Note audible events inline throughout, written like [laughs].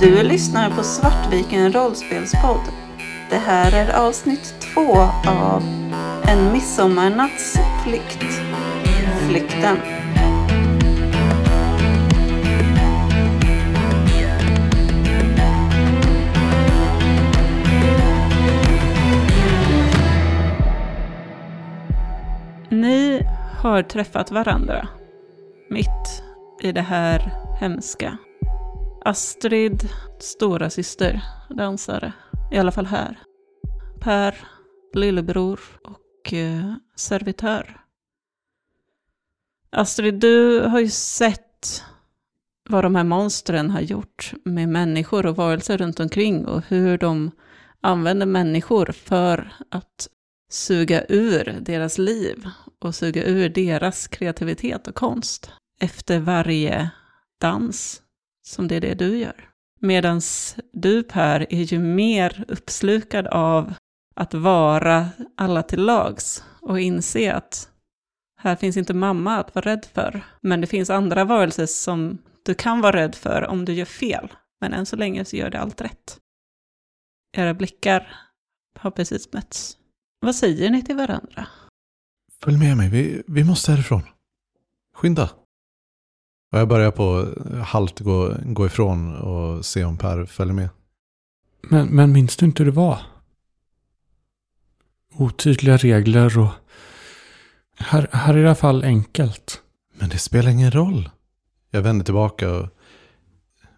Du lyssnar på Svartviken rollspelspodd. Det här är avsnitt två av En midsommarnatts flykt. Flykten. Ni har träffat varandra mitt i det här hemska. Astrid, stora syster, dansare, i alla fall här. Per, lillebror och eh, servitör. Astrid, du har ju sett vad de här monstren har gjort med människor och varelser runt omkring och hur de använder människor för att suga ur deras liv och suga ur deras kreativitet och konst efter varje dans, som det är det du gör. Medan du Per är ju mer uppslukad av att vara alla till lags och inse att här finns inte mamma att vara rädd för, men det finns andra varelser som du kan vara rädd för om du gör fel. Men än så länge så gör det allt rätt. Era blickar har precis mötts. Vad säger ni till varandra? Följ med mig, vi, vi måste härifrån. Skynda. Och jag börjar på halt gå, gå ifrån och se om Per följer med. Men, men minns du inte hur det var? Otydliga regler och... Här, här är det i alla fall enkelt. Men det spelar ingen roll. Jag vänder tillbaka och...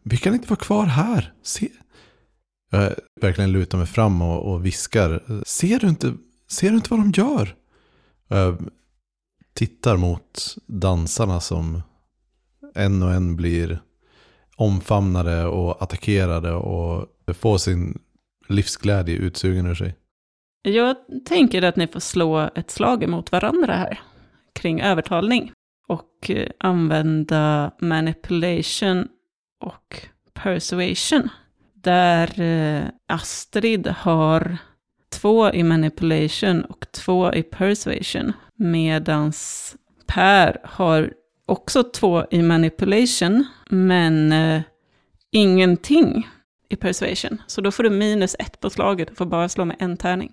Vi kan inte vara kvar här. Se. Jag verkligen lutar mig fram och, och viskar. Ser du, inte, ser du inte vad de gör? Jag tittar mot dansarna som en och en blir omfamnade och attackerade och får sin livsglädje utsugen ur sig. Jag tänker att ni får slå ett slag emot varandra här kring övertalning och eh, använda manipulation och persuasion. Där eh, Astrid har två i manipulation och två i persuasion. Medans Per har också två i manipulation, men eh, ingenting i persuasion. Så då får du minus ett på slaget och får bara slå med en tärning.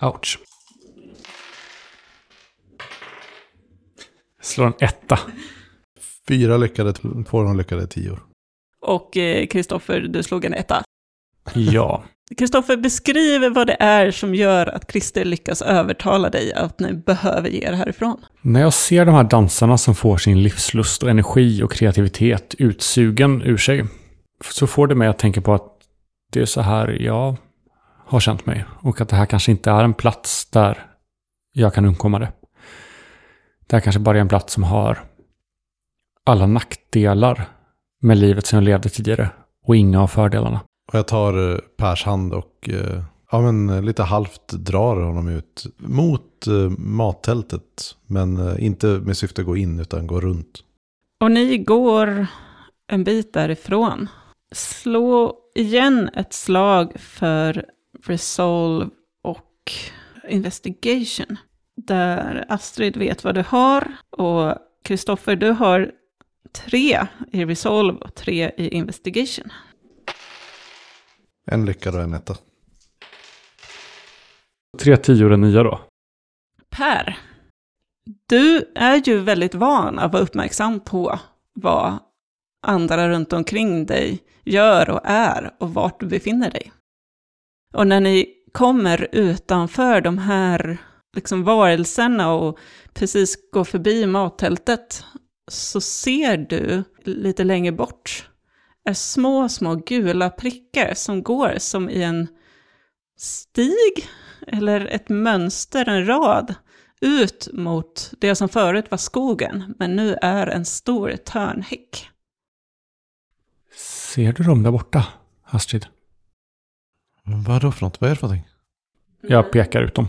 Ouch. Slår en etta. Fyra lyckade, två de lyckade tio. Och Kristoffer, eh, du slog en etta. Ja. Kristoffer, beskriv vad det är som gör att Christer lyckas övertala dig att ni behöver ge er härifrån. När jag ser de här dansarna som får sin livslust och energi och kreativitet utsugen ur sig, så får det mig att tänka på att det är så här jag har känt mig. Och att det här kanske inte är en plats där jag kan undkomma det. Det här kanske bara är en plats som har alla nackdelar med livet som jag levde tidigare och inga av fördelarna. Och jag tar eh, Pers hand och eh, ja, men eh, lite halvt drar honom ut mot mattältet. Men inte med syfte att gå in utan gå runt. Och ni går en bit därifrån. Slå igen ett slag för Resolve och Investigation. Där Astrid vet vad du har och Kristoffer, du har tre i Resolve och tre i Investigation. En lyckad och en etta. Tre tior och nya då? Per, du är ju väldigt van att vara uppmärksam på vad andra runt omkring dig gör och är och vart du befinner dig. Och när ni kommer utanför de här liksom varelserna och precis går förbi mattältet så ser du lite längre bort är små, små gula prickar som går som i en stig eller ett mönster, en rad, ut mot det som förut var skogen, men nu är en stor törnhäck. Ser du dem där borta, Astrid? Vad då för något? Vad är det för någonting? Jag pekar ut dem.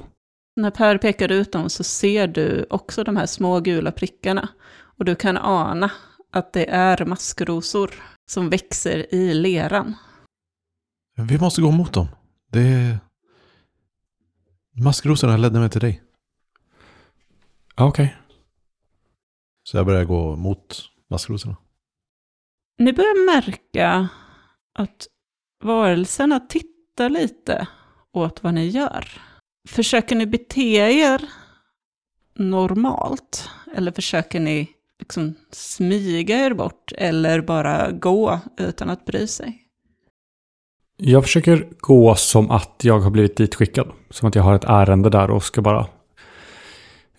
När Per pekar ut dem så ser du också de här små gula prickarna. Och du kan ana att det är maskrosor som växer i leran. Vi måste gå mot dem. Det... Maskrosorna ledde mig till dig. Okej. Okay. Så jag börjar gå mot maskrosorna. Ni börjar märka att varelserna tittar lite åt vad ni gör. Försöker ni bete er normalt? Eller försöker ni liksom smyga er bort eller bara gå utan att bry sig? Jag försöker gå som att jag har blivit ditskickad. Som att jag har ett ärende där och ska bara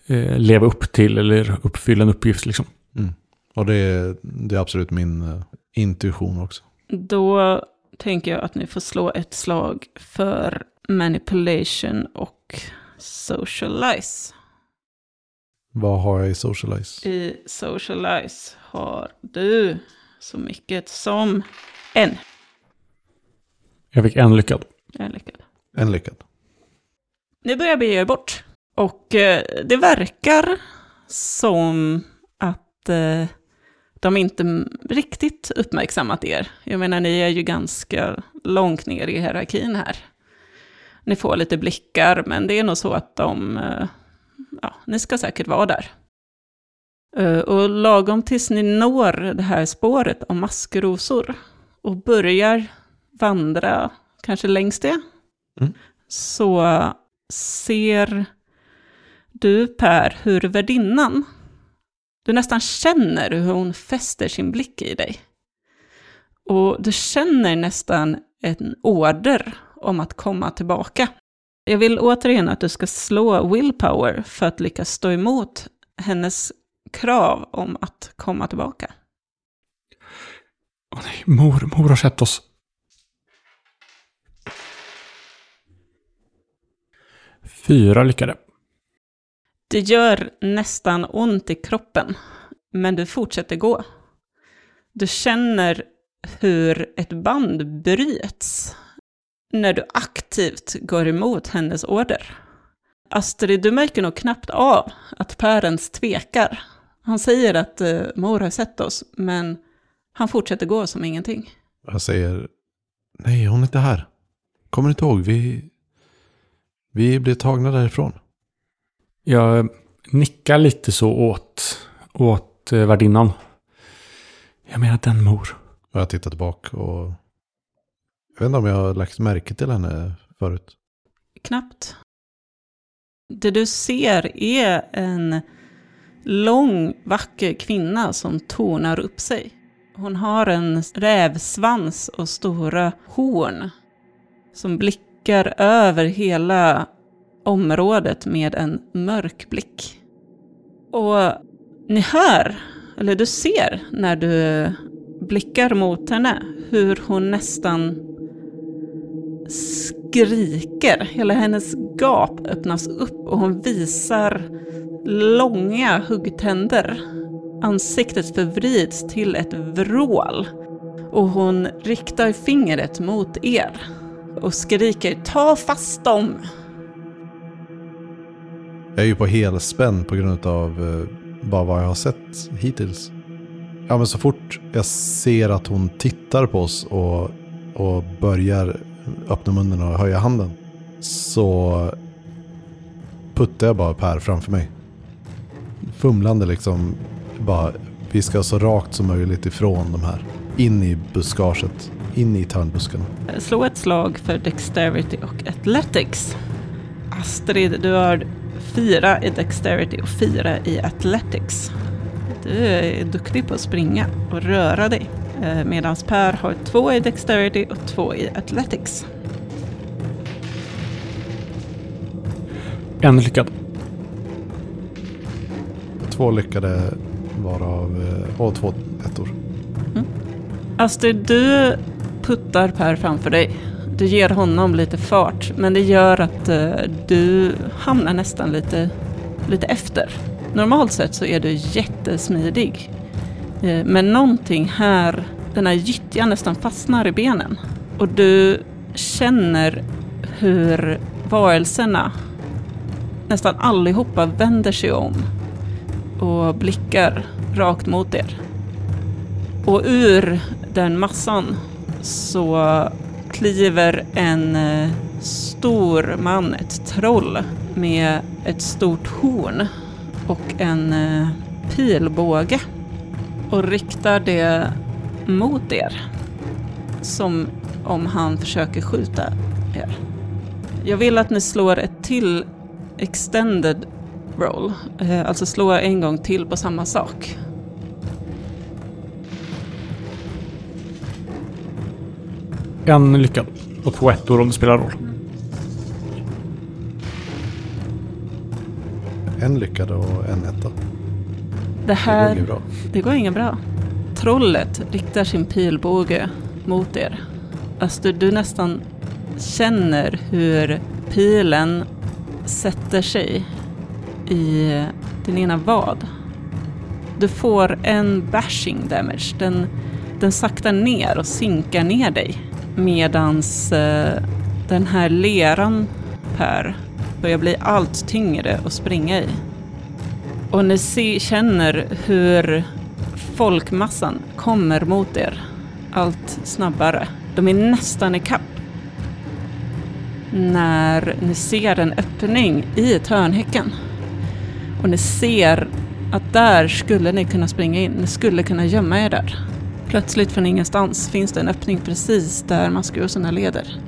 eh, leva upp till eller uppfylla en uppgift liksom. Mm. Och det är, det är absolut min uh, intuition också. Då tänker jag att ni får slå ett slag för manipulation och socialize. Vad har jag i socialize? I socialize har du så mycket som en. Jag fick en lyckad. Jag är lyckad. En lyckad. Ni börjar bege er bort. Och eh, det verkar som att eh, de inte riktigt uppmärksammat er. Jag menar, ni är ju ganska långt ner i hierarkin här. Ni får lite blickar, men det är nog så att de... Ja, ni ska säkert vara där. Eh, och lagom tills ni når det här spåret av maskrosor och börjar vandra kanske längs det, Mm. så ser du Per hur värdinnan, du nästan känner hur hon fäster sin blick i dig. Och du känner nästan en order om att komma tillbaka. Jag vill återigen att du ska slå willpower för att lyckas stå emot hennes krav om att komma tillbaka. Åh nej, mor, mor har sett oss. Fyra lyckade. Det gör nästan ont i kroppen, men du fortsätter gå. Du känner hur ett band bryts när du aktivt går emot hennes order. Astrid, du märker nog knappt av att Pärens tvekar. Han säger att uh, mor har sett oss, men han fortsätter gå som ingenting. Jag säger, nej hon är inte här. Kommer du inte ihåg? Vi, vi blev tagna därifrån. Jag nickar lite så åt, åt eh, värdinnan. Jag menar den mor. Och jag tittar tillbaka och jag vet inte om jag har lagt märke till henne förut. Knappt. Det du ser är en lång, vacker kvinna som tornar upp sig. Hon har en rävsvans och stora horn som blickar över hela området med en mörk blick. Och ni hör, eller du ser när du blickar mot henne, hur hon nästan skriker. Hela hennes gap öppnas upp och hon visar långa huggtänder. Ansiktet förvrids till ett vrål och hon riktar fingret mot er och skriker ta fast dem. Jag är ju på helspänn på grund av eh, bara vad jag har sett hittills. Ja men så fort jag ser att hon tittar på oss och, och börjar öppna munnen och höja handen. Så puttar jag bara Per framför mig. Fumlande liksom. Bara, vi ska så rakt som möjligt ifrån de här. In i buskaget. In i törnbuskarna. Slå ett slag för Dexterity och Athletics. Astrid, du har fyra i Dexterity och fyra i Athletics. Du är duktig på att springa och röra dig. Medan Per har två i Dexterity och två i Athletics. En lyckad. Två lyckade varav, eh, och två ettor. Astrid, du puttar Per framför dig. Du ger honom lite fart, men det gör att eh, du hamnar nästan lite, lite efter. Normalt sett så är du jättesmidig. Eh, men någonting här, den här gyttjan nästan fastnar i benen. Och du känner hur varelserna, nästan allihopa, vänder sig om och blickar rakt mot er. Och ur den massan så kliver en eh, stor man, ett troll, med ett stort horn och en eh, pilbåge och riktar det mot er. som om han försöker skjuta er. Jag vill att ni slår ett till extended roll, eh, alltså slå en gång till på samma sak. En lyckad och två ettor om det spelar roll. En lyckad och en etta. Det Det här... går ju bra. Det går inget bra. Trollet riktar sin pilbåge mot er. Alltså, du nästan känner hur pilen sätter sig i din ena vad. Du får en bashing damage. Den, den saktar ner och sinkar ner dig. Medans eh, den här leran, Per, börjar bli allt tyngre att springa i. Och ni se, känner hur folkmassan kommer mot er allt snabbare. De är nästan i kapp. När ni ser en öppning i törnhäcken. Och ni ser att där skulle ni kunna springa in. Ni skulle kunna gömma er där. Plötsligt från ingenstans finns det en öppning precis där maskrosorna leder.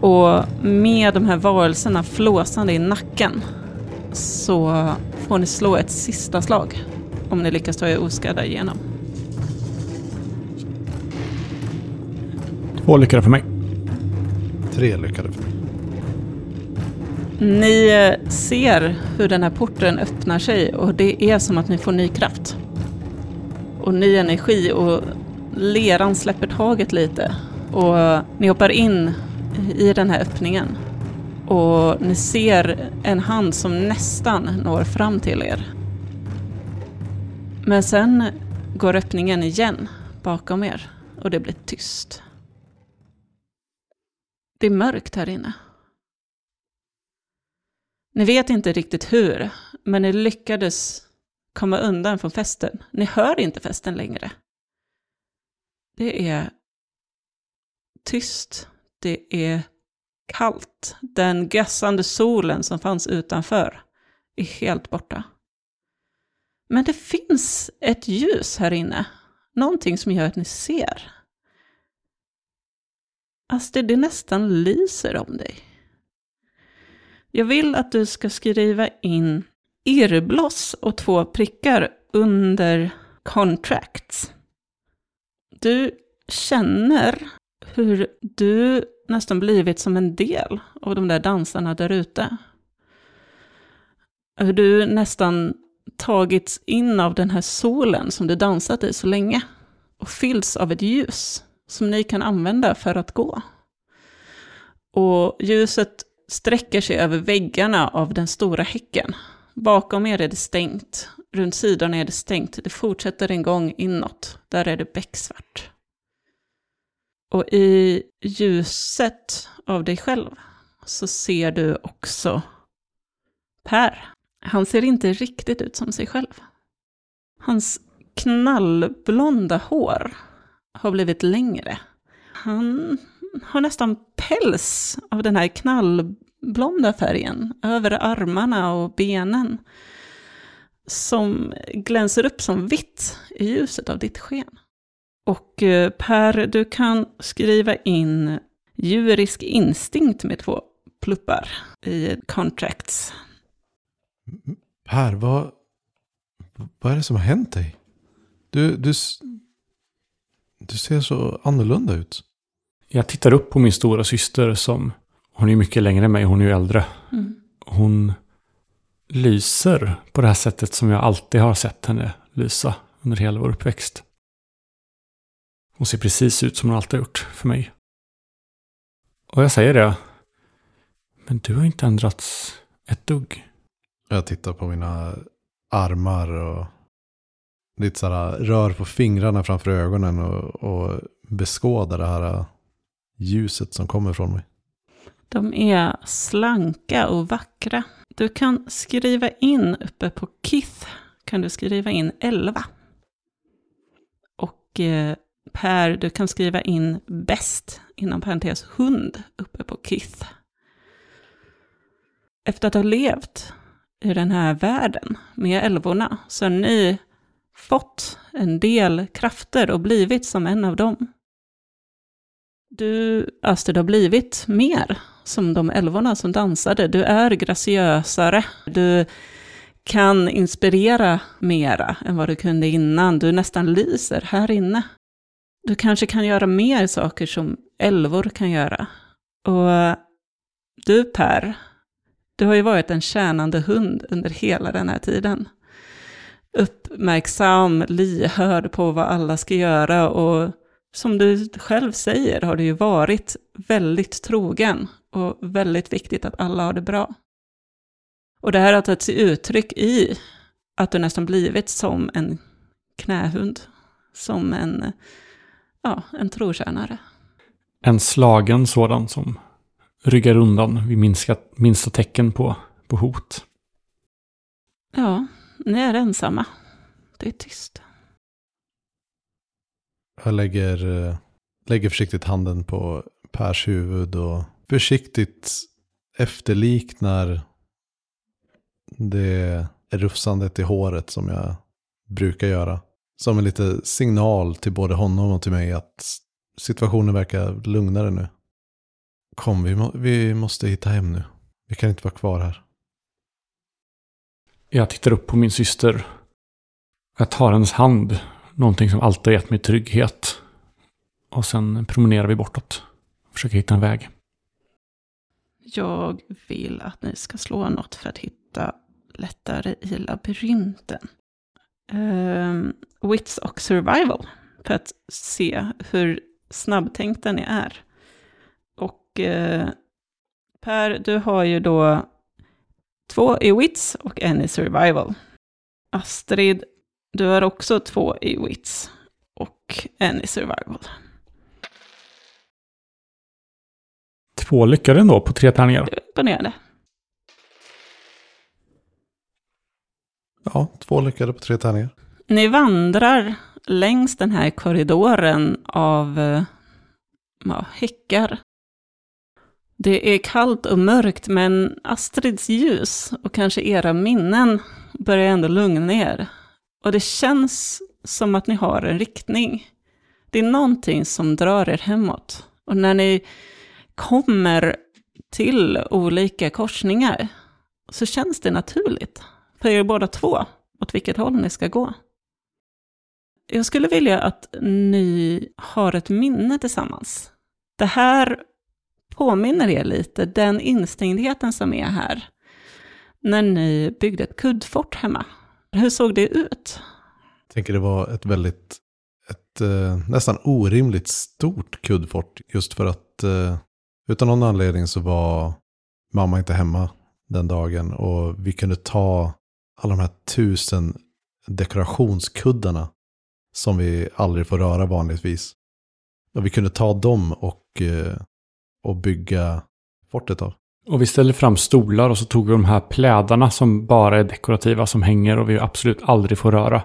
Och med de här varelserna flåsande i nacken så får ni slå ett sista slag om ni lyckas ta er oskadda igenom. Två lyckade för mig. Tre lyckade för mig. Ni eh, ser hur den här porten öppnar sig och det är som att ni får ny kraft. Och ny energi och leran släpper taget lite. Och ni hoppar in i den här öppningen. Och ni ser en hand som nästan når fram till er. Men sen går öppningen igen bakom er och det blir tyst. Det är mörkt här inne. Ni vet inte riktigt hur, men ni lyckades komma undan från festen. Ni hör inte festen längre. Det är tyst. Det är kallt. Den gassande solen som fanns utanför är helt borta. Men det finns ett ljus här inne. Någonting som gör att ni ser. Astrid, det nästan lyser om dig. Jag vill att du ska skriva in irrbloss och två prickar under contracts. Du känner hur du nästan blivit som en del av de där dansarna där ute. Hur du nästan tagits in av den här solen som du dansat i så länge och fylls av ett ljus som ni kan använda för att gå. Och ljuset sträcker sig över väggarna av den stora häcken. Bakom er är det stängt, runt sidorna är det stängt. Det fortsätter en gång inåt, där är det becksvart. Och i ljuset av dig själv så ser du också Per. Han ser inte riktigt ut som sig själv. Hans knallblonda hår har blivit längre. Han har nästan päls av den här knallblonda färgen över armarna och benen. Som glänser upp som vitt i ljuset av ditt sken. Och eh, Per, du kan skriva in djurisk instinkt med två pluppar i contracts. Per, vad, vad är det som har hänt dig? Du, du, du ser så annorlunda ut. Jag tittar upp på min stora syster som, hon är mycket längre än mig, hon är ju äldre. Mm. Hon lyser på det här sättet som jag alltid har sett henne lysa under hela vår uppväxt. Hon ser precis ut som hon alltid har gjort för mig. Och jag säger det. Men du har inte ändrats ett dugg. Jag tittar på mina armar och lite sådär rör på fingrarna framför ögonen och, och beskådar det här ljuset som kommer från mig. De är slanka och vackra. Du kan skriva in uppe på Kith, kan du skriva in 11. Och eh, Per, du kan skriva in bäst, inom parentes hund, uppe på Kith. Efter att ha levt i den här världen med älvorna så har ni fått en del krafter och blivit som en av dem. Du, Astrid, har blivit mer som de älvorna som dansade. Du är graciösare. Du kan inspirera mera än vad du kunde innan. Du nästan lyser här inne. Du kanske kan göra mer saker som älvor kan göra. Och du Per, du har ju varit en tjänande hund under hela den här tiden. Uppmärksam, lyhörd på vad alla ska göra och som du själv säger har du ju varit väldigt trogen och väldigt viktigt att alla har det bra. Och det här har tagit sig uttryck i att du nästan blivit som en knähund, som en, ja, en trotjänare. En slagen sådan som ryggar undan vid minsta, minsta tecken på, på hot. Ja, ni är ensamma. Det är tyst. Jag lägger, eh, lägger försiktigt handen på Pers huvud och försiktigt efterliknar det rufsandet i håret som jag brukar göra. Som en liten signal till både honom och till mig att situationen verkar lugnare nu. Kom, vi, må, vi måste hitta hem nu. Vi kan inte vara kvar här. Jag tittar upp på min syster. Jag tar hennes hand. Någonting som alltid gett mig trygghet. Och sen promenerar vi bortåt. Försöker hitta en väg. Jag vill att ni ska slå något för att hitta lättare i labyrinten. Um, wits och survival. För att se hur snabbtänkta ni är. Och uh, Per, du har ju då två i wits och en i survival. Astrid, du har också två i wits och en i survival. Två lyckade ändå på tre tärningar. Det är imponerande. Ja, två lyckade på tre tärningar. Ni vandrar längs den här korridoren av eh, ja, häckar. Det är kallt och mörkt, men Astrids ljus och kanske era minnen börjar ändå lugna er. Och det känns som att ni har en riktning. Det är någonting som drar er hemåt. Och när ni kommer till olika korsningar så känns det naturligt för er båda två åt vilket håll ni ska gå. Jag skulle vilja att ni har ett minne tillsammans. Det här påminner er lite, den instängdheten som är här, när ni byggde ett kuddfort hemma. Hur såg det ut? Jag tänker det var ett väldigt, ett eh, nästan orimligt stort kuddfort. Just för att eh, utan någon anledning så var mamma inte hemma den dagen. Och vi kunde ta alla de här tusen dekorationskuddarna som vi aldrig får röra vanligtvis. Och vi kunde ta dem och, eh, och bygga fortet av. Och vi ställde fram stolar och så tog vi de här plädarna som bara är dekorativa som hänger och vi absolut aldrig får röra.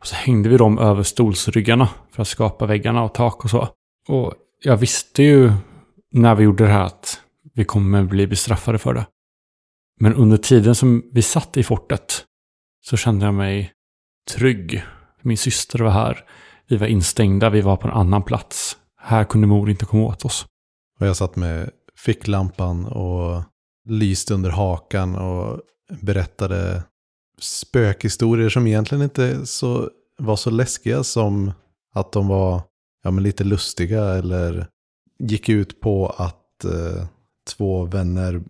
Och så hängde vi dem över stolsryggarna för att skapa väggarna och tak och så. Och jag visste ju när vi gjorde det här att vi kommer bli bestraffade för det. Men under tiden som vi satt i fortet så kände jag mig trygg. Min syster var här. Vi var instängda, vi var på en annan plats. Här kunde mor inte komma åt oss. Och jag satt med ficklampan och lyste under hakan och berättade spökhistorier som egentligen inte så, var så läskiga som att de var ja, men lite lustiga eller gick ut på att eh, två vänner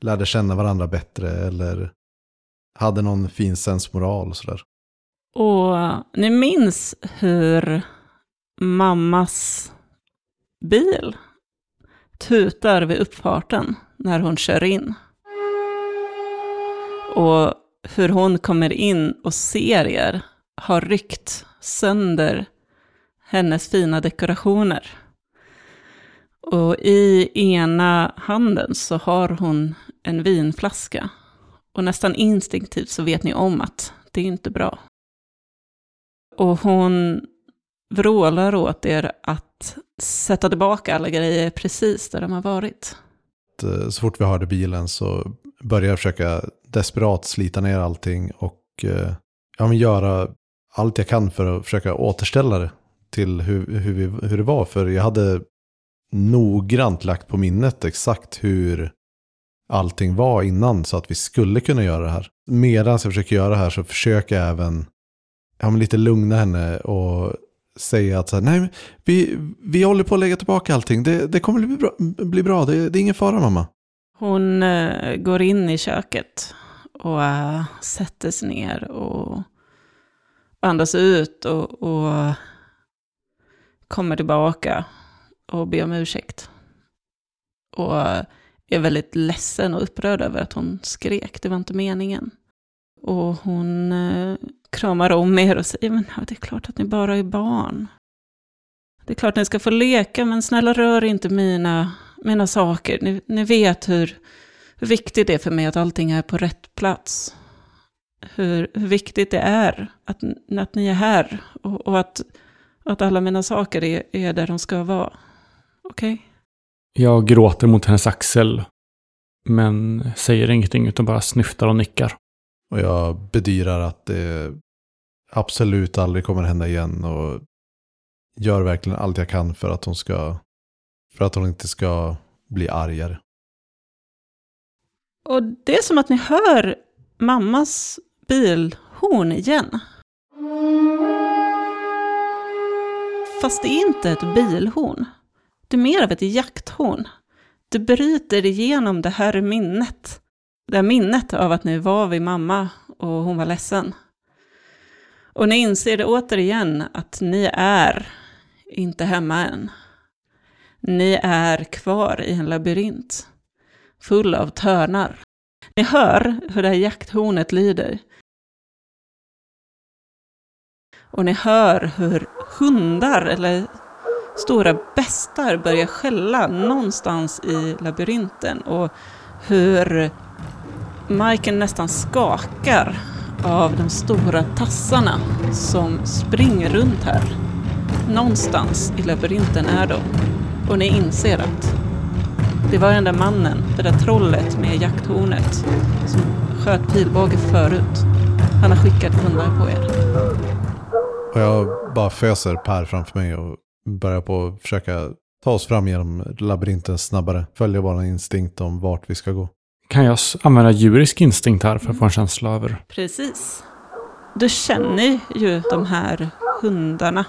lärde känna varandra bättre eller hade någon fin sensmoral och sådär. Och ni minns hur mammas bil tutar vid uppfarten när hon kör in. Och hur hon kommer in och ser er har ryckt sönder hennes fina dekorationer. Och i ena handen så har hon en vinflaska. Och nästan instinktivt så vet ni om att det är inte bra. Och hon vrålar åt er att sätta tillbaka alla grejer precis där de har varit. Eh, så fort vi hörde bilen så började jag försöka desperat slita ner allting och eh, ja, men göra allt jag kan för att försöka återställa det till hur, hur, vi, hur det var. För jag hade noggrant lagt på minnet exakt hur allting var innan så att vi skulle kunna göra det här. Medan jag försöker göra det här så försöker jag även ja, men lite lugna henne och säga att så här, nej, vi, vi håller på att lägga tillbaka allting. Det, det kommer bli bra. Bli bra. Det, det är ingen fara mamma. Hon eh, går in i köket och eh, sätter sig ner och andas ut och, och kommer tillbaka och ber om ursäkt. Och eh, är väldigt ledsen och upprörd över att hon skrek. Det var inte meningen. Och hon eh, kramar om er och säger, men ja, det är klart att ni bara är barn. Det är klart att ni ska få leka, men snälla rör inte mina, mina saker. Ni, ni vet hur, hur viktigt det är för mig att allting är på rätt plats. Hur, hur viktigt det är att, att ni är här och, och att, att alla mina saker är, är där de ska vara. Okej? Okay? Jag gråter mot hennes axel, men säger ingenting utan bara snyftar och nickar. Och jag bedyrar att det absolut aldrig kommer hända igen och gör verkligen allt jag kan för att hon ska, för att hon inte ska bli argare. Och det är som att ni hör mammas bilhorn igen. Fast det är inte ett bilhorn. Det är mer av ett jakthorn. Det bryter igenom det här minnet. Det här minnet av att ni var vid mamma och hon var ledsen. Och ni inser det återigen att ni är inte hemma än. Ni är kvar i en labyrint full av törnar. Ni hör hur det här jakthornet lyder. Och ni hör hur hundar eller stora bestar börjar skälla någonstans i labyrinten och hur marken nästan skakar av de stora tassarna som springer runt här. Någonstans i labyrinten är de. Och ni inser att det var den där mannen, det där trollet med jakthornet som sköt pilbåge förut. Han har skickat hundar på er. Och jag bara föser Per framför mig och börjar på att försöka ta oss fram genom labyrinten snabbare. Följa vår instinkt om vart vi ska gå. Kan jag använda djurisk instinkt här för att få en känsla över? Precis. Du känner ju de här hundarna.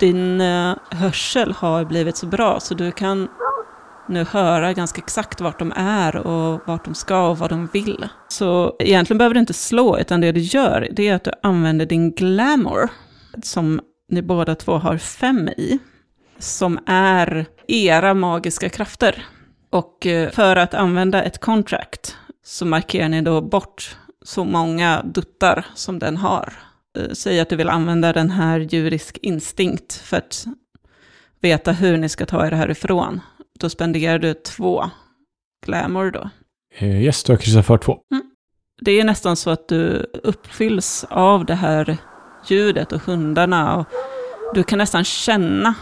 Din uh, hörsel har blivit så bra så du kan nu höra ganska exakt vart de är och vart de ska och vad de vill. Så egentligen behöver du inte slå, utan det du gör det är att du använder din glamour, som ni båda två har fem i, som är era magiska krafter. Och eh, för att använda ett contract så markerar ni då bort så många duttar som den har. Eh, säg att du vill använda den här djurisk instinkt för att veta hur ni ska ta er härifrån. Då spenderar du två glamour då. Eh, yes, du har kryssat för två. Mm. Det är nästan så att du uppfylls av det här ljudet och hundarna. Och du kan nästan känna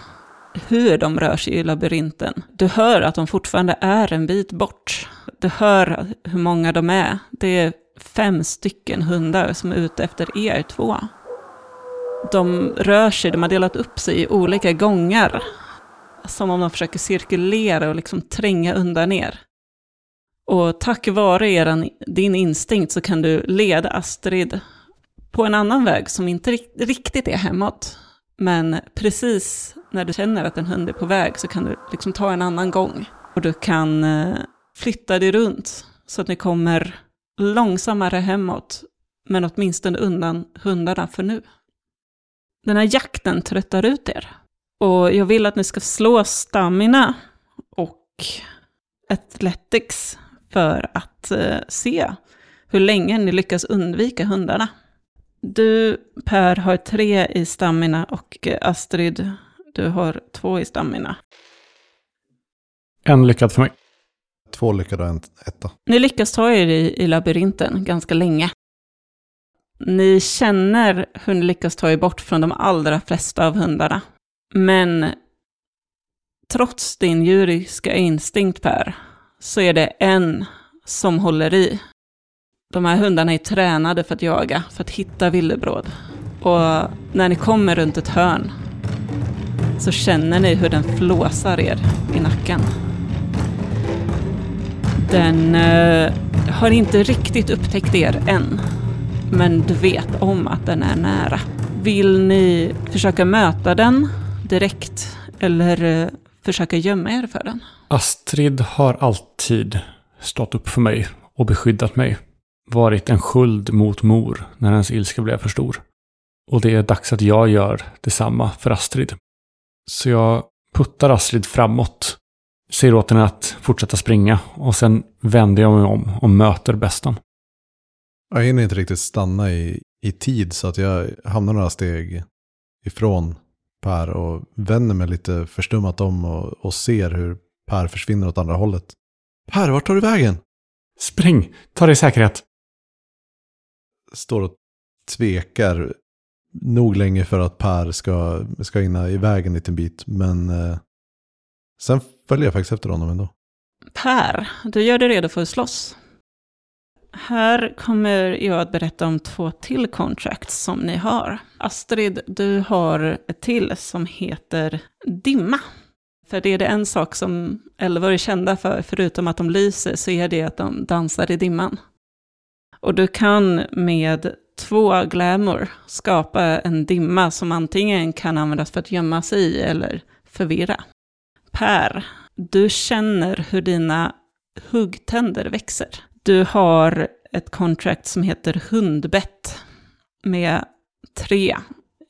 hur de rör sig i labyrinten. Du hör att de fortfarande är en bit bort. Du hör hur många de är. Det är fem stycken hundar som är ute efter er två. De rör sig, de har delat upp sig i olika gångar. Som om de försöker cirkulera och liksom tränga undan er. Och tack vare er, din instinkt så kan du leda Astrid på en annan väg som inte riktigt är hemåt. Men precis när du känner att en hund är på väg så kan du liksom ta en annan gång. Och du kan eh, flytta dig runt så att ni kommer långsammare hemåt, men åtminstone undan hundarna för nu. Den här jakten tröttar ut er. Och jag vill att ni ska slå stamina och athletics för att eh, se hur länge ni lyckas undvika hundarna. Du, Per, har tre i stamina och eh, Astrid, du har två i stamina. En lyckad för mig. Två lyckade och en etta. Ni lyckas ta er i, i labyrinten ganska länge. Ni känner hur ni lyckas ta er bort från de allra flesta av hundarna. Men trots din djuriska instinkt, Per, så är det en som håller i. De här hundarna är tränade för att jaga, för att hitta villebråd. Och när ni kommer runt ett hörn så känner ni hur den flåsar er i nacken. Den eh, har inte riktigt upptäckt er än, men du vet om att den är nära. Vill ni försöka möta den direkt eller eh, försöka gömma er för den? Astrid har alltid stått upp för mig och beskyddat mig. Varit en sköld mot mor när hennes ilska blev för stor. Och det är dags att jag gör detsamma för Astrid. Så jag puttar Astrid framåt. Säger åt henne att fortsätta springa och sen vänder jag mig om och möter besten. Jag hinner inte riktigt stanna i, i tid så att jag hamnar några steg ifrån Per och vänder mig lite förstummat om och, och ser hur Per försvinner åt andra hållet. Per, vart tar du vägen? Spring! Ta dig i säkerhet! Står och tvekar nog länge för att Per ska, ska hinna iväg en liten bit. Men eh, sen följer jag faktiskt efter honom ändå. Per, du gör dig redo för att slåss. Här kommer jag att berätta om två till contracts som ni har. Astrid, du har ett till som heter Dimma. För det är det en sak som älvor är kända för, förutom att de lyser, så är det att de dansar i dimman. Och du kan med två glamour skapa en dimma som antingen kan användas för att gömma sig i eller förvirra. Per, du känner hur dina huggtänder växer. Du har ett kontrakt som heter hundbett med tre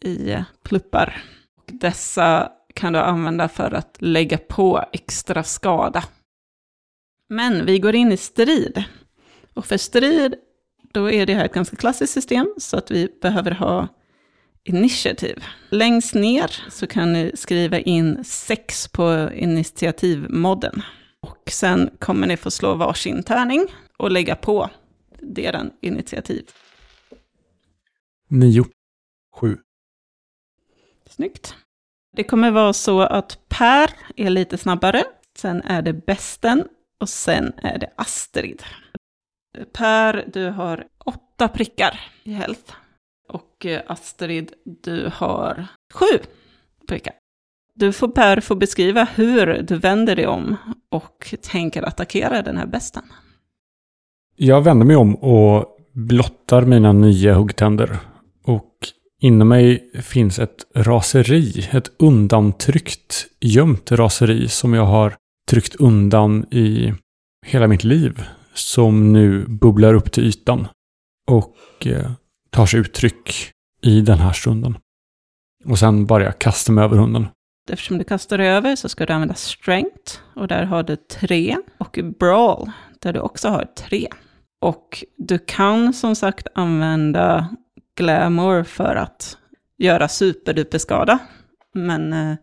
i pluppar. Dessa kan du använda för att lägga på extra skada. Men vi går in i strid. Och för strid, då är det här ett ganska klassiskt system, så att vi behöver ha initiativ. Längst ner så kan ni skriva in sex på initiativmodden. Och sen kommer ni få slå varsin tärning och lägga på deras initiativ. Nio. Sju. Snyggt. Det kommer vara så att Per är lite snabbare, sen är det Besten och sen är det Astrid. Per, du har åtta prickar i health. Och eh, Astrid, du har sju prickar. Du får Per få beskriva hur du vänder dig om och tänker attackera den här besten. Jag vänder mig om och blottar mina nya huggtänder. Och inom mig finns ett raseri, ett undantryckt, gömt raseri som jag har tryckt undan i hela mitt liv. Som nu bubblar upp till ytan och eh, tar sig uttryck i den här stunden. Och sen bara jag kasta mig över hunden. Eftersom du kastar över så ska du använda strength och där har du tre. Och brawl där du också har tre. Och du kan som sagt använda glamour för att göra superduperskada. Men eh,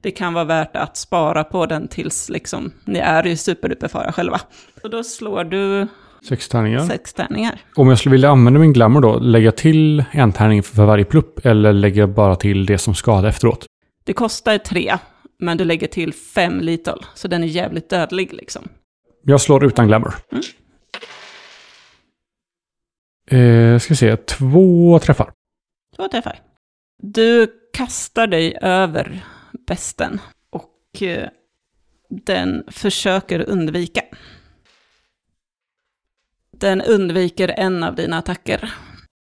det kan vara värt att spara på den tills liksom, ni är i superduperfara själva. Så då slår du Sex tärningar. sex tärningar. Om jag skulle vilja använda min glamour då, lägga till en tärning för varje plupp eller lägga bara till det som skadar efteråt? Det kostar tre, men du lägger till fem little, så den är jävligt dödlig liksom. Jag slår utan glamour. Mm. Eh, ska se, två träffar. Två träffar. Du kastar dig över besten och eh, den försöker undvika. Den undviker en av dina attacker.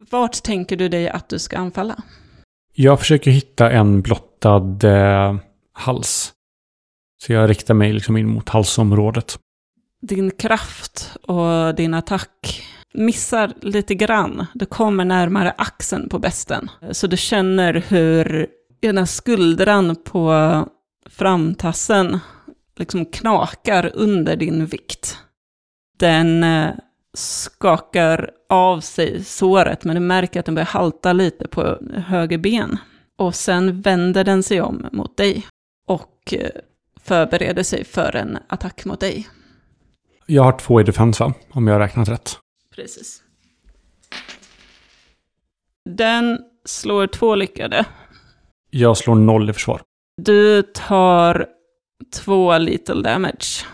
Vart tänker du dig att du ska anfalla? Jag försöker hitta en blottad eh, hals. Så jag riktar mig liksom in mot halsområdet. Din kraft och din attack missar lite grann. Du kommer närmare axeln på besten. Så du känner hur ena skuldran på framtassen liksom knakar under din vikt. Den eh, skakar av sig såret, men du märker att den börjar halta lite på höger ben. Och sen vänder den sig om mot dig och eh, förbereder sig för en attack mot dig. Jag har två i defens va? Om jag har räknat rätt. Precis. Den slår två lyckade. Jag slår noll i försvar. Du tar två little damage.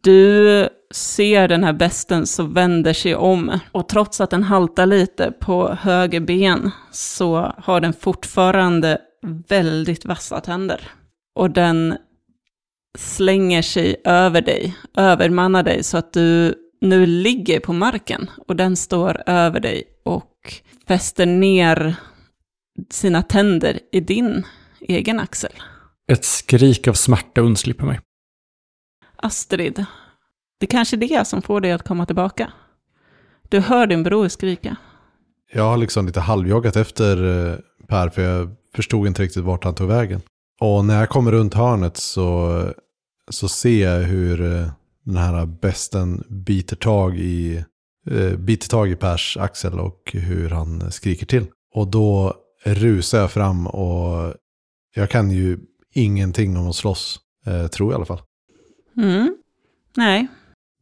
Du ser den här besten som vänder sig om. Och trots att den haltar lite på höger ben så har den fortfarande väldigt vassa tänder. Och den slänger sig över dig, övermannar dig så att du nu ligger på marken och den står över dig och fäster ner sina tänder i din egen axel. Ett skrik av smärta undslipper mig. Astrid, det kanske är det som får dig att komma tillbaka. Du hör din bror skrika. Jag har liksom lite halvjoggat efter eh, Per för jag förstod inte riktigt vart han tog vägen. Och när jag kommer runt hörnet så, så ser jag hur eh, den här besten biter tag i, eh, biter tag i Pers axel och hur han skriker till. Och då rusar jag fram och jag kan ju ingenting om att slåss, eh, tror jag i alla fall. Mm. Nej,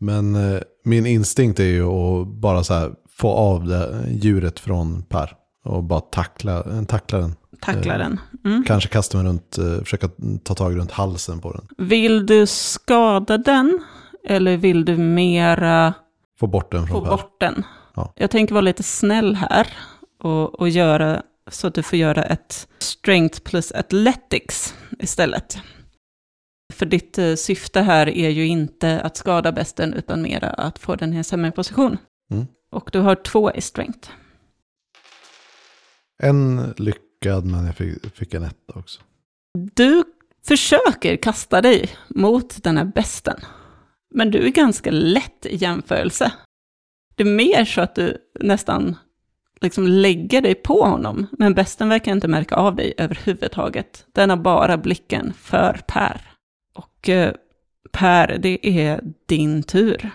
Men eh, min instinkt är ju att bara så här få av det djuret från Per. Och bara tackla, tackla den. tackla Eh. den. Mm. Kanske kasta mig runt, eh, försöka ta tag runt halsen på den. Vill du skada den? Eller vill du mera Få bort den få från Per. bort den? Ja. Jag tänker vara lite snäll här och, och göra så du får göra ett strength plus athletics istället. För ditt eh, syfte här är ju inte att skada besten utan mera att få den i en sämre position. Mm. Och du har två i strength. En lyckad men jag fick, fick en etta också. Du försöker kasta dig mot den här besten. Men du är ganska lätt i jämförelse. Det är mer så att du nästan liksom lägger dig på honom. Men besten verkar inte märka av dig överhuvudtaget. Den har bara blicken för Per. Och eh, Per, det är din tur.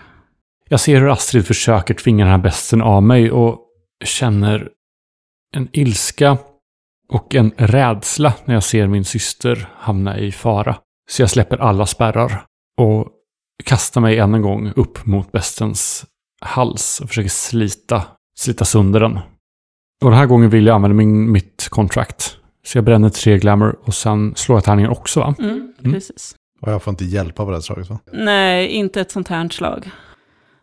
Jag ser hur Astrid försöker tvinga den här besten av mig och känner en ilska och en rädsla när jag ser min syster hamna i fara. Så jag släpper alla spärrar och kastar mig än en gång upp mot bestens hals och försöker slita, slita sönder den. Och den här gången vill jag använda min, mitt contract. Så jag bränner tre glamour och sen slår jag tärningen också va? Mm, Mm. Precis. Och jag får inte hjälpa på det här slaget va? Nej, inte ett sånt här slag.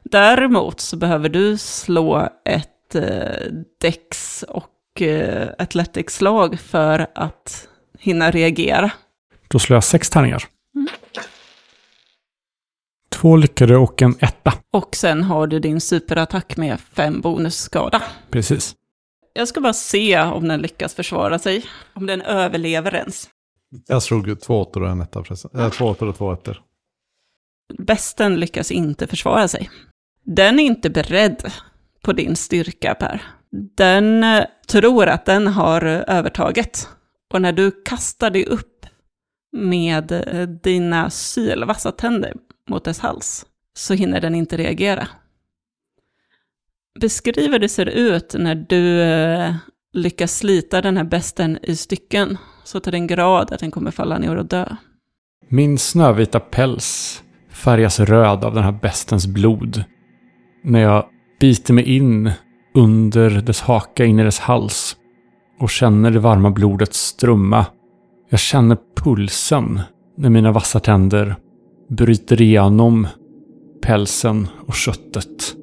Däremot så behöver du slå ett eh, dex och eh, athletics-slag för att hinna reagera. Då slår jag sex tärningar. Mm. Två lyckade och en etta. Och sen har du din superattack med fem bonusskada. Precis. Jag ska bara se om den lyckas försvara sig. Om den överlever ens. Jag slog två åttor och en etta förresten. Äh, två åttor och två ettor. Besten lyckas inte försvara sig. Den är inte beredd på din styrka, Per. Den eh, tror att den har eh, övertaget. Och när du kastar dig upp med eh, dina sylvassa tänder mot dess hals, så hinner den inte reagera. Beskriv hur det ser ut när du eh, lyckas slita den här besten i stycken, så till den grad att den kommer falla ner och dö. Min snövita päls färgas röd av den här bestens blod. När jag biter mig in under dess haka in i dess hals och känner det varma blodet strömma. Jag känner pulsen när mina vassa tänder bryter igenom pälsen och köttet.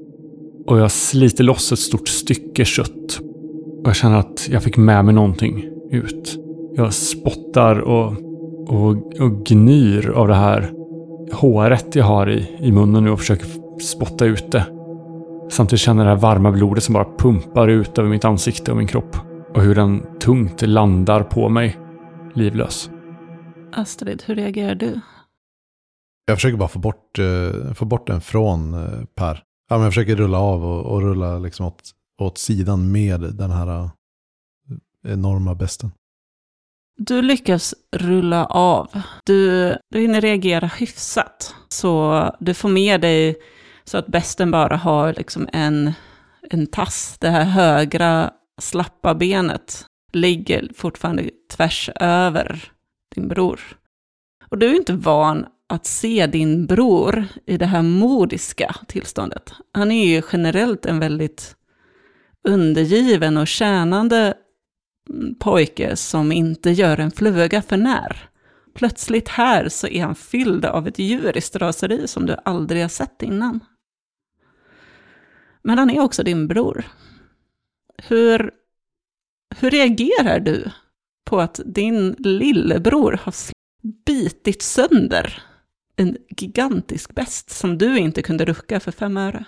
Och jag sliter loss ett stort stycke kött. Och jag känner att jag fick med mig någonting ut. Jag spottar och och, och gnyr av det här håret jag har i, i munnen nu och försöker spotta ut det. Samtidigt känner jag det här varma blodet som bara pumpar ut över mitt ansikte och min kropp. Och hur den tungt landar på mig, livlös. Astrid, hur reagerar du? Jag försöker bara få bort, eh, få bort den från eh, Per. Ja, men jag försöker rulla av och, och rulla liksom åt, åt sidan med den här äh, enorma besten. Du lyckas rulla av. Du, du hinner reagera hyfsat. Så du får med dig så att besten bara har liksom en, en tass. Det här högra slappa benet ligger fortfarande tvärs över din bror. Och du är inte van att se din bror i det här modiska tillståndet. Han är ju generellt en väldigt undergiven och tjänande pojke som inte gör en fluga för när. Plötsligt här så är han fylld av ett djuriskt raseri som du aldrig har sett innan. Men han är också din bror. Hur, hur reagerar du på att din lillebror har bitit sönder en gigantisk bäst som du inte kunde rucka för fem öre.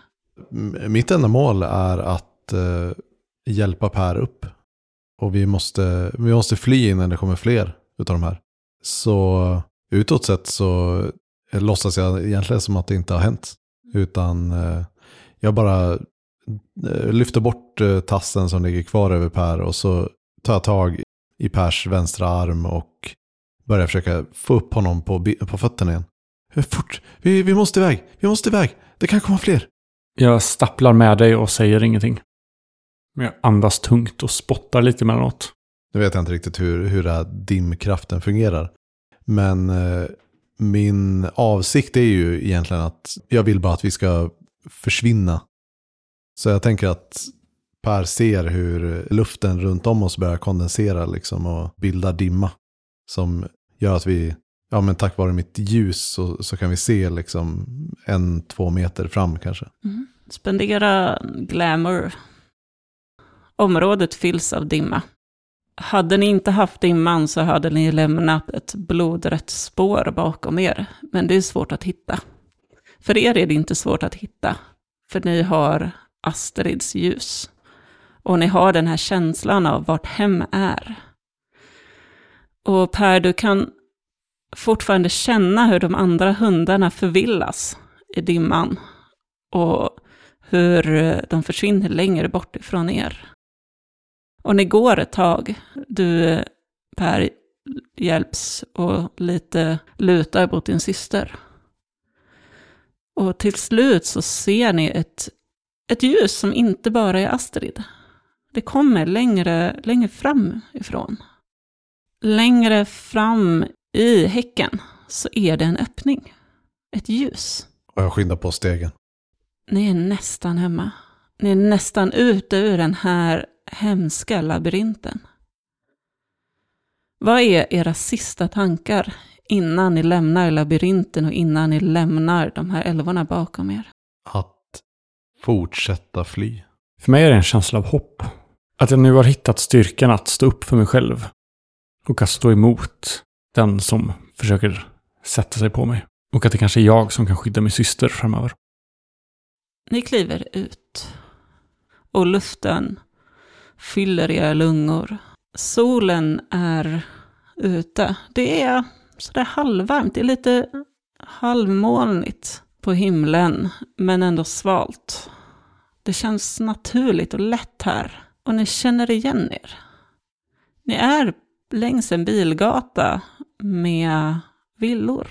Mitt enda mål är att eh, hjälpa Per upp. Och vi måste, vi måste fly innan det kommer fler utav de här. Så utåt sett så eh, låtsas jag egentligen som att det inte har hänt. Utan eh, jag bara eh, lyfter bort eh, tassen som ligger kvar över Per och så tar jag tag i Pers vänstra arm och börjar försöka få upp honom på, på fötterna igen. Fort, vi, vi måste iväg, vi måste iväg, det kan komma fler. Jag stapplar med dig och säger ingenting. Men jag andas tungt och spottar lite emellanåt. Nu vet jag inte riktigt hur, hur den här dimkraften fungerar. Men eh, min avsikt är ju egentligen att jag vill bara att vi ska försvinna. Så jag tänker att Per ser hur luften runt om oss börjar kondensera liksom och bilda dimma. Som gör att vi, ja men tack vare mitt ljus så, så kan vi se liksom en, två meter fram kanske. Mm. Spendera glamour. Området fylls av dimma. Hade ni inte haft dimman så hade ni lämnat ett blodrött spår bakom er. Men det är svårt att hitta. För er är det inte svårt att hitta. För ni har Astrids ljus. Och ni har den här känslan av vart hem är. Och Per, du kan fortfarande känna hur de andra hundarna förvillas i dimman. Och hur eh, de försvinner längre bort ifrån er. Och ni går ett tag. Du, eh, Per, hjälps och lite lutar mot din syster. Och till slut så ser ni ett, ett ljus som inte bara är Astrid. Det kommer längre, längre fram ifrån. Längre fram i häcken så är det en öppning. Ett ljus. Och jag skyndar på stegen. Ni är nästan hemma. Ni är nästan ute ur den här hemska labyrinten. Vad är era sista tankar innan ni lämnar labyrinten och innan ni lämnar de här älvorna bakom er? Att fortsätta fly. För mig är det en känsla av hopp. Att jag nu har hittat styrkan att stå upp för mig själv. Och att stå emot den som försöker sätta sig på mig. Och att det kanske är jag som kan skydda min syster framöver. Ni kliver ut. Och luften fyller era lungor. Solen är ute. Det är sådär halvvarmt. Det är lite halvmolnigt på himlen, men ändå svalt. Det känns naturligt och lätt här. Och ni känner igen er. Ni är längs en bilgata med villor.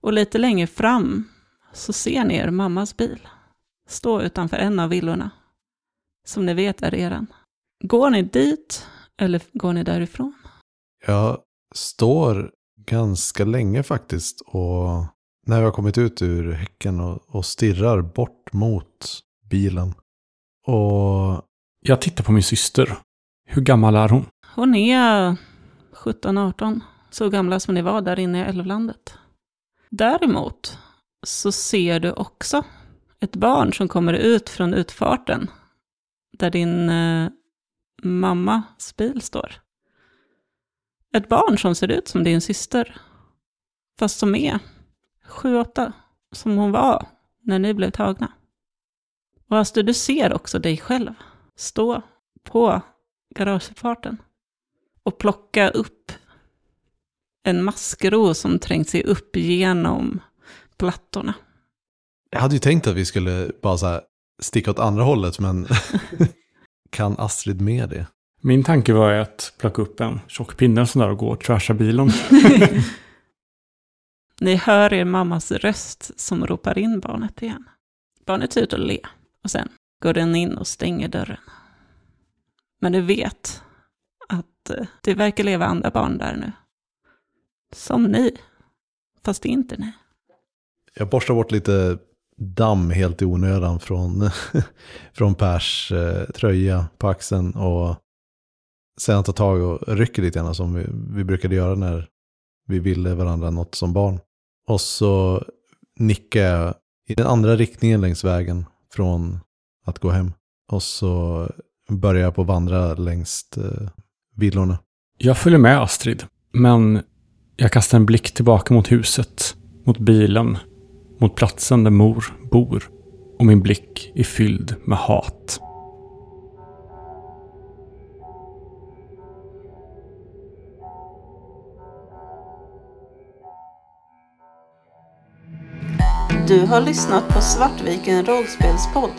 Och lite längre fram så ser ni er mammas bil stå utanför en av villorna. Som ni vet är eran. Går ni dit eller går ni därifrån? Jag står ganska länge faktiskt och när vi har kommit ut ur häcken och, och stirrar bort mot bilen. Och Jag tittar på min syster. Hur gammal är hon? Hon är 17-18, så gamla som ni var där inne i älvlandet. Däremot så ser du också ett barn som kommer ut från utfarten där din eh, mammas bil står. Ett barn som ser ut som din syster, fast som är 7-8, som hon var när ni blev tagna. Och Astrid, du ser också dig själv stå på garageuppfarten och plocka upp en maskro som trängt sig upp genom plattorna. jag hade ju tänkt att vi skulle bara så här sticka åt andra hållet men [laughs] kan Astrid med det? Min tanke var att plocka upp en tjock pinne och sådär och gå och trasha bilen. [laughs] Ni hör er mammas röst som ropar in barnet igen. Barnet ser ut att le och sen går den in och stänger dörren. Men du vet att eh, det verkar leva andra barn där nu. Som ni, fast det är inte ni. Jag borstar bort lite damm helt i onödan från, [laughs] från Pers eh, tröja på axeln och sen tar tag och rycker lite grann som vi, vi brukade göra när vi ville varandra något som barn. Och så nickar jag i den andra riktningen längs vägen från att gå hem. Och så börjar jag på vandra längs eh, villorna. Jag följer med Astrid, men jag kastar en blick tillbaka mot huset, mot bilen, mot platsen där mor bor och min blick är fylld med hat. Du har lyssnat på Svartviken rollspelspodd.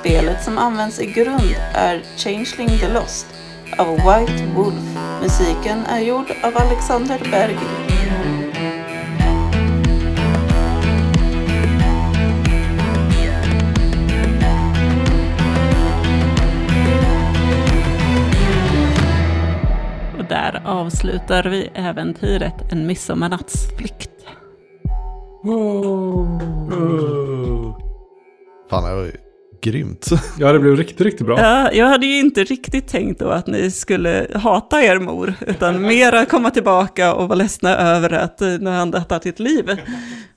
Spelet som används i grund är Changeling the Lost av White Wolf. Musiken är gjord av Alexander Bergil. Och där avslutar vi äventyret En midsommarnattsflykt. Fan, det var ju grymt. [laughs] Ja, det blev riktigt, riktigt bra. Ja, jag hade ju inte riktigt tänkt då att ni skulle hata er mor, utan mera komma tillbaka och vara ledsna över att nu har han dödat sitt liv.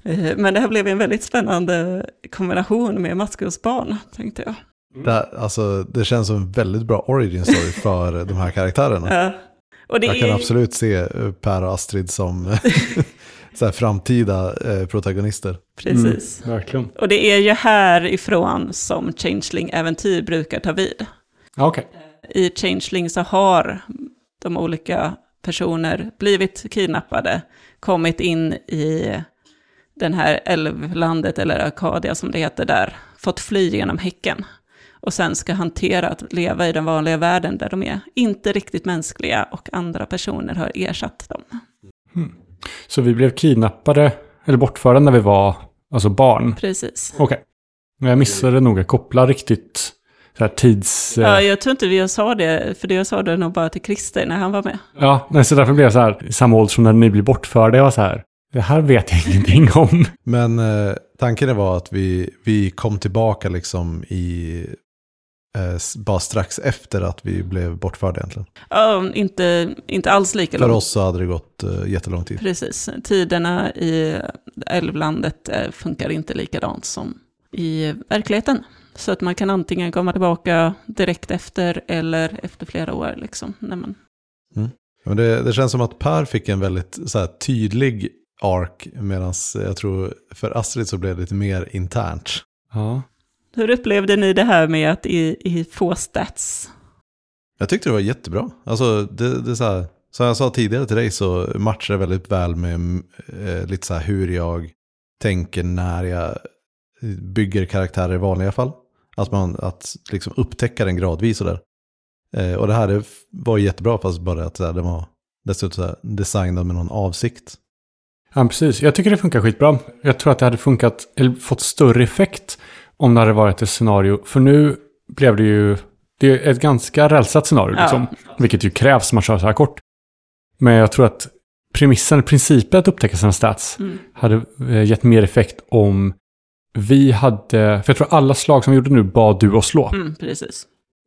Eh, Men det här blev en väldigt spännande kombination med maskrosbarn, tänkte jag. Det, här, alltså, det känns som en väldigt bra origin story för de här karaktärerna. Ja. Och det Jag kan är, absolut se eh, Per och Astrid som [laughs] så här, framtida eh, protagonister. precis. Mm, verkligen. Och det är ju härifrån som Changeling-äventyr brukar ta vid. Okej. I Changeling så har de olika personer blivit kidnappade, kommit in i den här älvlandet, eller Arkadia som det heter där, fått fly genom häcken. Och sen ska hantera att leva i den vanliga världen där de är inte riktigt mänskliga och andra personer har ersatt dem. Så vi blev kidnappade, eller bortförda när vi var alltså barn. Precis. Okej. Men jag missade nog att koppla riktigt så här tids... Ja, Ja, jag tror inte vi sa det, för det jag sa det nog bara till Christer när han var med. ja nej, så därför blev jag så här, i samma ålder som när ni blir bortförda. Jag var så här, det här vet jag [laughs] ingenting om. Men eh, tanken var att vi, vi kom tillbaka liksom i, eh, bara strax efter att vi blev bortförda egentligen. Ja, inte, inte alls lika För långt. oss så hade det gått eh, jättelång tid. Precis. Tiderna i älvlandet eh, funkar inte likadant som i verkligheten. Så att man kan antingen komma tillbaka direkt efter eller efter flera år. Liksom, när man... Men det, det känns som att Per fick en väldigt så här, tydlig ark medan jag tror för Astrid så blev det lite mer internt. Ja. Hur upplevde ni det här med att i, i få stats? Jag tyckte det var jättebra. Alltså, det, det är så här, som jag sa tidigare till dig så matchar det väldigt väl med eh, lite så här hur jag tänker när jag bygger karaktärer i vanliga fall. Att man att liksom upptäcka den gradvis och där. Eh, och det här det var jättebra fast bara att så här, det var dessutom så här, designad med någon avsikt. ja, precis. Jag tycker det funkar skitbra. Jag tror att det hade funkat, eller fått större effekt om det hade varit ett scenario. För nu blev det ju, det är ett ganska rälsat scenario Ja. liksom. Vilket ju krävs om man kör så här kort. Men jag tror att premissen, principen att upptäcka sina stats Mm. hade eh, gett mer effekt om vi hade, för jag tror alla slag som vi gjorde nu bad du oss slå. Mm, precis.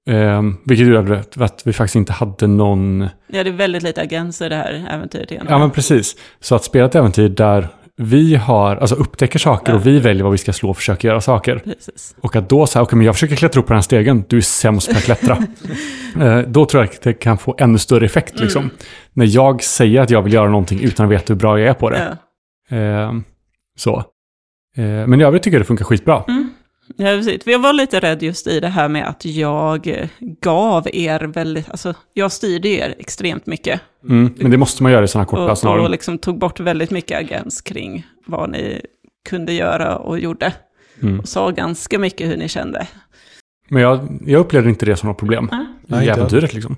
Eh, vilket gjorde att vi faktiskt inte hade någon... Ja, det är väldigt lite agens i det här äventyret egentligen. Ja, men precis. Så att spela ett äventyr där vi har, alltså upptäcker saker och vi väljer vad vi ska slå och försöker göra saker. Precis. Och att då säga, okej men jag försöker klättra upp på den här stegen, du är sämst på att klättra. [laughs] eh, då tror jag att det kan få ännu större effekt Mm. liksom. När jag säger att jag vill göra någonting utan att veta hur bra jag är på det. Ja. Eh, så. Eh, men i övrigt tycker jag det funkar skitbra. Mm. Ja, precis. Jag var lite rädd just i det här med att jag gav er väldigt, alltså jag styrde er extremt mycket. Mm, men det måste man göra i sådana korta Och, och scenarion. liksom tog bort väldigt mycket agens kring vad ni kunde göra och gjorde. Mm. Och sa ganska mycket hur ni kände. Men jag, jag upplevde inte det som något problem Nej, i äventyret liksom.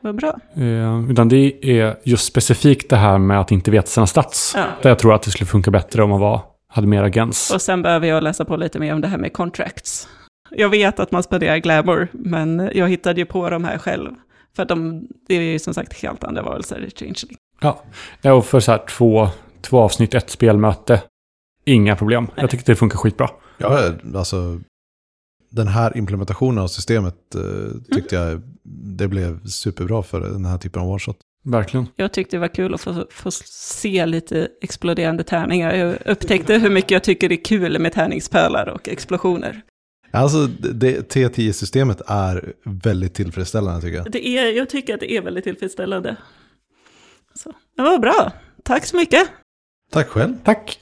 vad bra. Eh, utan det är just specifikt det här med att inte veta sina stats. Ja. Där jag tror att det skulle funka bättre om man var, hade mer agens. Och sen behöver jag läsa på lite mer om det här med contracts. Jag vet att man spenderar glamour, men jag hittade ju på de här själv. För att de, det är ju som sagt helt andra varelser i Changeling. Ja, och för så här två, två avsnitt, ett spelmöte, inga problem. Jag tycker det funkar skitbra. Ja, alltså den här implementationen av systemet eh, tyckte jag det blev superbra för den här typen av one-shot. Verkligen. Jag tyckte det var kul att få, få se lite exploderande tärningar. Jag upptäckte hur mycket jag tycker det är kul med tärningspölar och explosioner. Alltså det, T10-systemet är väldigt tillfredsställande tycker jag. Det är, jag tycker att det är väldigt tillfredsställande. Så, det var bra. Tack så mycket. Tack själv. Tack!